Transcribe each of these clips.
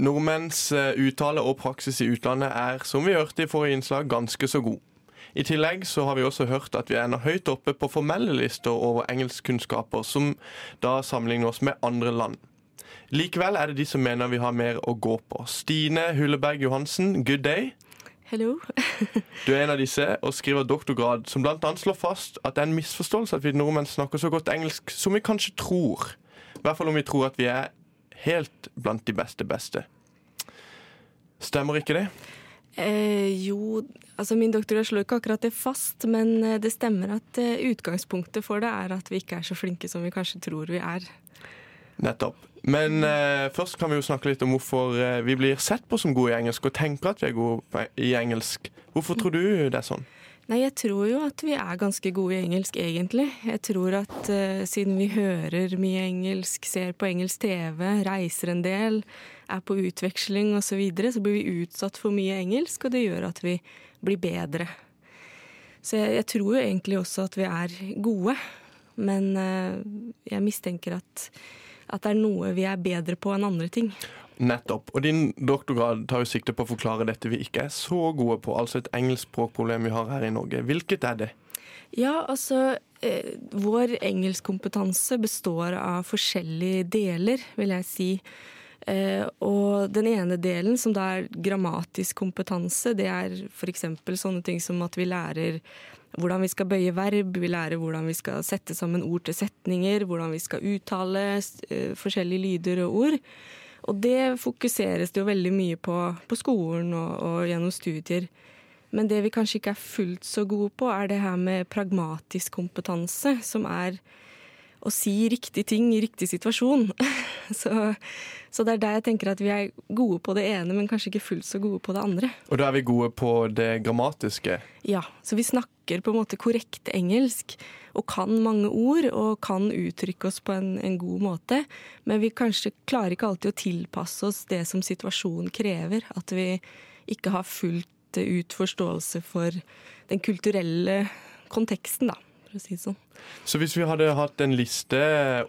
Nordmenns eh, uttale og praksis i utlandet er, som vi hørte i forrige innslag, ganske så god. I tillegg så har vi også hørt at vi er enda høyt oppe på formelle lister over engelskkunnskaper, som da sammenligner oss med andre land. Likevel er det de som mener vi har mer å gå på. Stine Hulleberg Johansen, good day. Hello. Du er en av disse og skriver doktorgrad som bl.a. slår fast at det er en misforståelse at vi nordmenn snakker så godt engelsk som vi kanskje tror. I hvert fall om vi tror at vi er helt blant de beste beste. Stemmer ikke det? Eh, jo, altså min doktorgrad slår ikke akkurat det fast, men eh, det stemmer at eh, utgangspunktet for det er at vi ikke er så flinke som vi kanskje tror vi er. Nettopp. Men eh, først kan vi jo snakke litt om hvorfor eh, vi blir sett på som gode i engelsk, og tenker at vi er gode i engelsk. Hvorfor tror du det er sånn? Nei, jeg tror jo at vi er ganske gode i engelsk, egentlig. Jeg tror at uh, siden vi hører mye engelsk, ser på engelsk TV, reiser en del, er på utveksling osv., så, videre, så blir vi utsatt for mye engelsk, og det gjør at vi blir bedre. Så jeg, jeg tror jo egentlig også at vi er gode, men uh, jeg mistenker at, at det er noe vi er bedre på enn andre ting. Nettopp. Og din doktorgrad tar jo sikte på å forklare dette vi ikke er så gode på, altså et engelskspråkproblem vi har her i Norge. Hvilket er det? Ja, altså eh, Vår engelskkompetanse består av forskjellige deler, vil jeg si. Eh, og den ene delen, som da er grammatisk kompetanse, det er f.eks. sånne ting som at vi lærer hvordan vi skal bøye verb, vi lærer hvordan vi skal sette sammen ord til setninger, hvordan vi skal uttale eh, forskjellige lyder og ord. Og det fokuseres det jo veldig mye på på skolen og, og, gjennom studier. Men det vi kanskje ikke er fullt så gode på, er det her med pragmatisk kompetanse, som er å si riktig ting i riktig situasjon. Så, så, det er der jeg tenker at vi er gode på det ene, men kanskje ikke fullt så gode på det andre. Og da er vi gode på det grammatiske? Ja, så vi snakker på en måte korrekt engelsk og kan mange ord og kan uttrykke oss på en, en god måte. Men vi kanskje klarer ikke alltid å tilpasse oss det som situasjonen krever. At vi ikke har fullt ut forståelse for den kulturelle konteksten, da si sånn. Så hvis vi hadde hatt en liste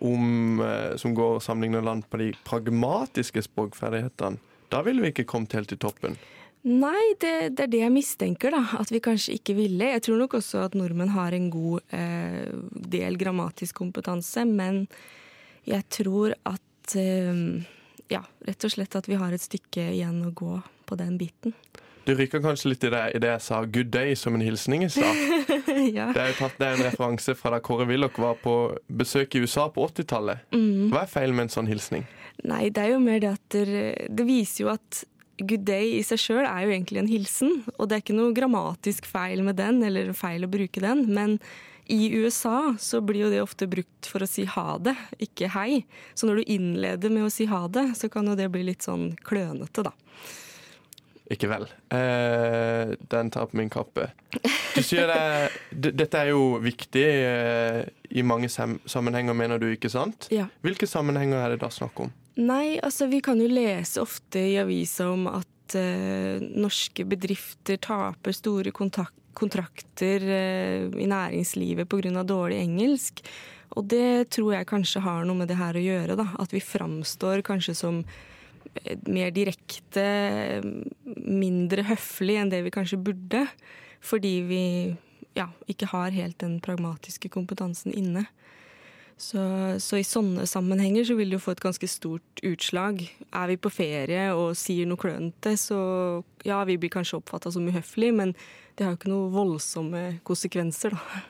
om, eh, som går sammenlignet land på de pragmatiske språkferdighetene, da ville vi ikke kommet helt til toppen? Nei, det, det, er det jeg mistenker, da. At vi kanskje ikke ville. Jeg tror nok også at nordmenn har en god eh, del grammatisk kompetanse, men jeg tror at eh, Ja, rett og slett at vi har et stykke igjen å gå på den biten. Du rykker kanskje litt i det, i det jeg sa 'good day' som en hilsning i stad. ja. Det er jo tatt, det en referanse fra da Kåre Willoch var på besøk i USA på 80-tallet. Mm. Hva er feil med en sånn hilsning? Nei, det er jo mer det at det, det viser jo at good day i seg sjøl er jo egentlig en hilsen. Og det er ikke noe grammatisk feil med den, eller feil å bruke den. Men i USA så blir jo det ofte brukt for å si ha det, ikke hei. Så når du innleder med å si ha det, så kan jo det bli litt sånn klønete, da. Ikke vel. Eh, den tar på min kappe. Du sier det, Dette er jo viktig eh, i mange sammenhenger, mener du, ikke sant? Ja. Hvilke sammenhenger er det da snakk om? Nei, altså vi kan jo lese ofte i avisa om at eh, norske bedrifter taper store kontrakter eh, i næringslivet pga. dårlig engelsk. Og det tror jeg kanskje har noe med det her å gjøre, da. At vi framstår kanskje som mer direkte, mindre høflig enn det vi kanskje burde. Fordi vi ja, ikke har helt den pragmatiske kompetansen inne. Så, så, i sånne sammenhenger så vil det jo få et ganske stort utslag. Er vi på ferie og sier noe klønete, så ja, vi blir kanskje oppfatta som uhøflige, men det har jo ikke noen voldsomme konsekvenser, da.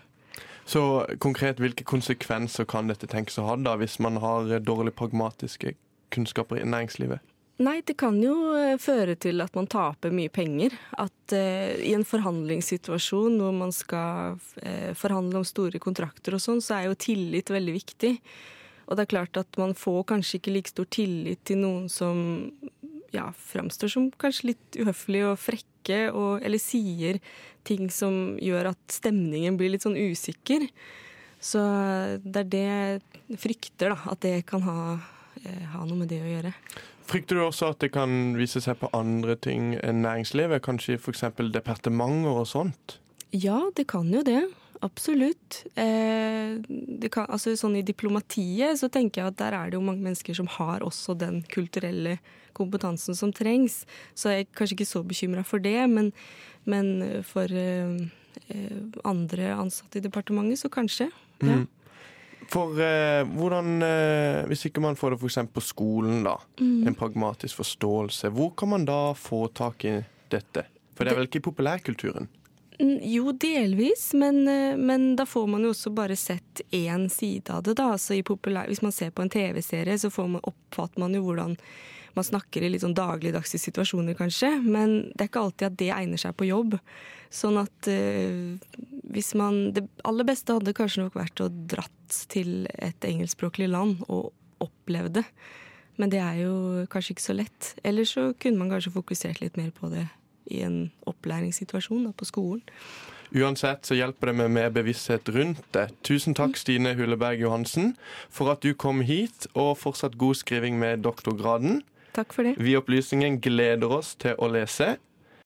Så konkret, hvilke konsekvenser kan dette tenkes å ha da, hvis man har dårlig pragmatiske kunnskaper i næringslivet? Nei, det kan jo eh, føre til at man taper mye penger. At eh, i en forhandlingssituasjon hvor man skal eh, forhandle om store kontrakter og sånn, så er jo tillit veldig viktig. Og det er klart at man får kanskje ikke like stor tillit til noen som ja, framstår som kanskje litt uhøflige og frekke, og, eller sier ting som gjør at stemningen blir litt sånn usikker. Så det er det jeg frykter, da. At det kan ha, ha noe med det å gjøre. Frykter du også at det kan vise seg på andre ting enn næringslivet? Kanskje f.eks. departementer og sånt? Ja, det kan jo det. absolutt. Eh, kan, altså, sånn I diplomatiet så tenker jeg at der er det jo mange mennesker som har også den kulturelle kompetansen som trengs. Så jeg er kanskje ikke så bekymra for det, men, men for eh, eh, andre ansatte i departementet så kanskje. Ja. Mm. For eh, hvordan eh, Hvis ikke man får det f.eks. på skolen, da. Mm. En pragmatisk forståelse. Hvor kan man da få tak i dette? For det er vel ikke i populærkulturen? Jo, delvis, men, eh, men, da får man jo også bare sett én side av det. da. Altså populær, hvis man ser på en TV-serie, så man, oppfatter man jo hvordan man snakker i litt sånn dagligdagse situasjoner, kanskje. Men det er ikke alltid at det egner seg på jobb. Sånn at uh, hvis man Det aller beste hadde kanskje nok vært å dratt til et engelskspråklig land og opplevd det. Men det er jo kanskje ikke så lett. Eller så kunne man kanskje fokusert litt mer på det i en opplæringssituasjon da, på skolen. Uansett så hjelper det med mer bevissthet rundt det. Tusen takk, Stine Huleberg Johansen, for at du kom hit, og fortsatt god skriving med doktorgraden. Takk for det. Vi i Opplysningen gleder oss til å lese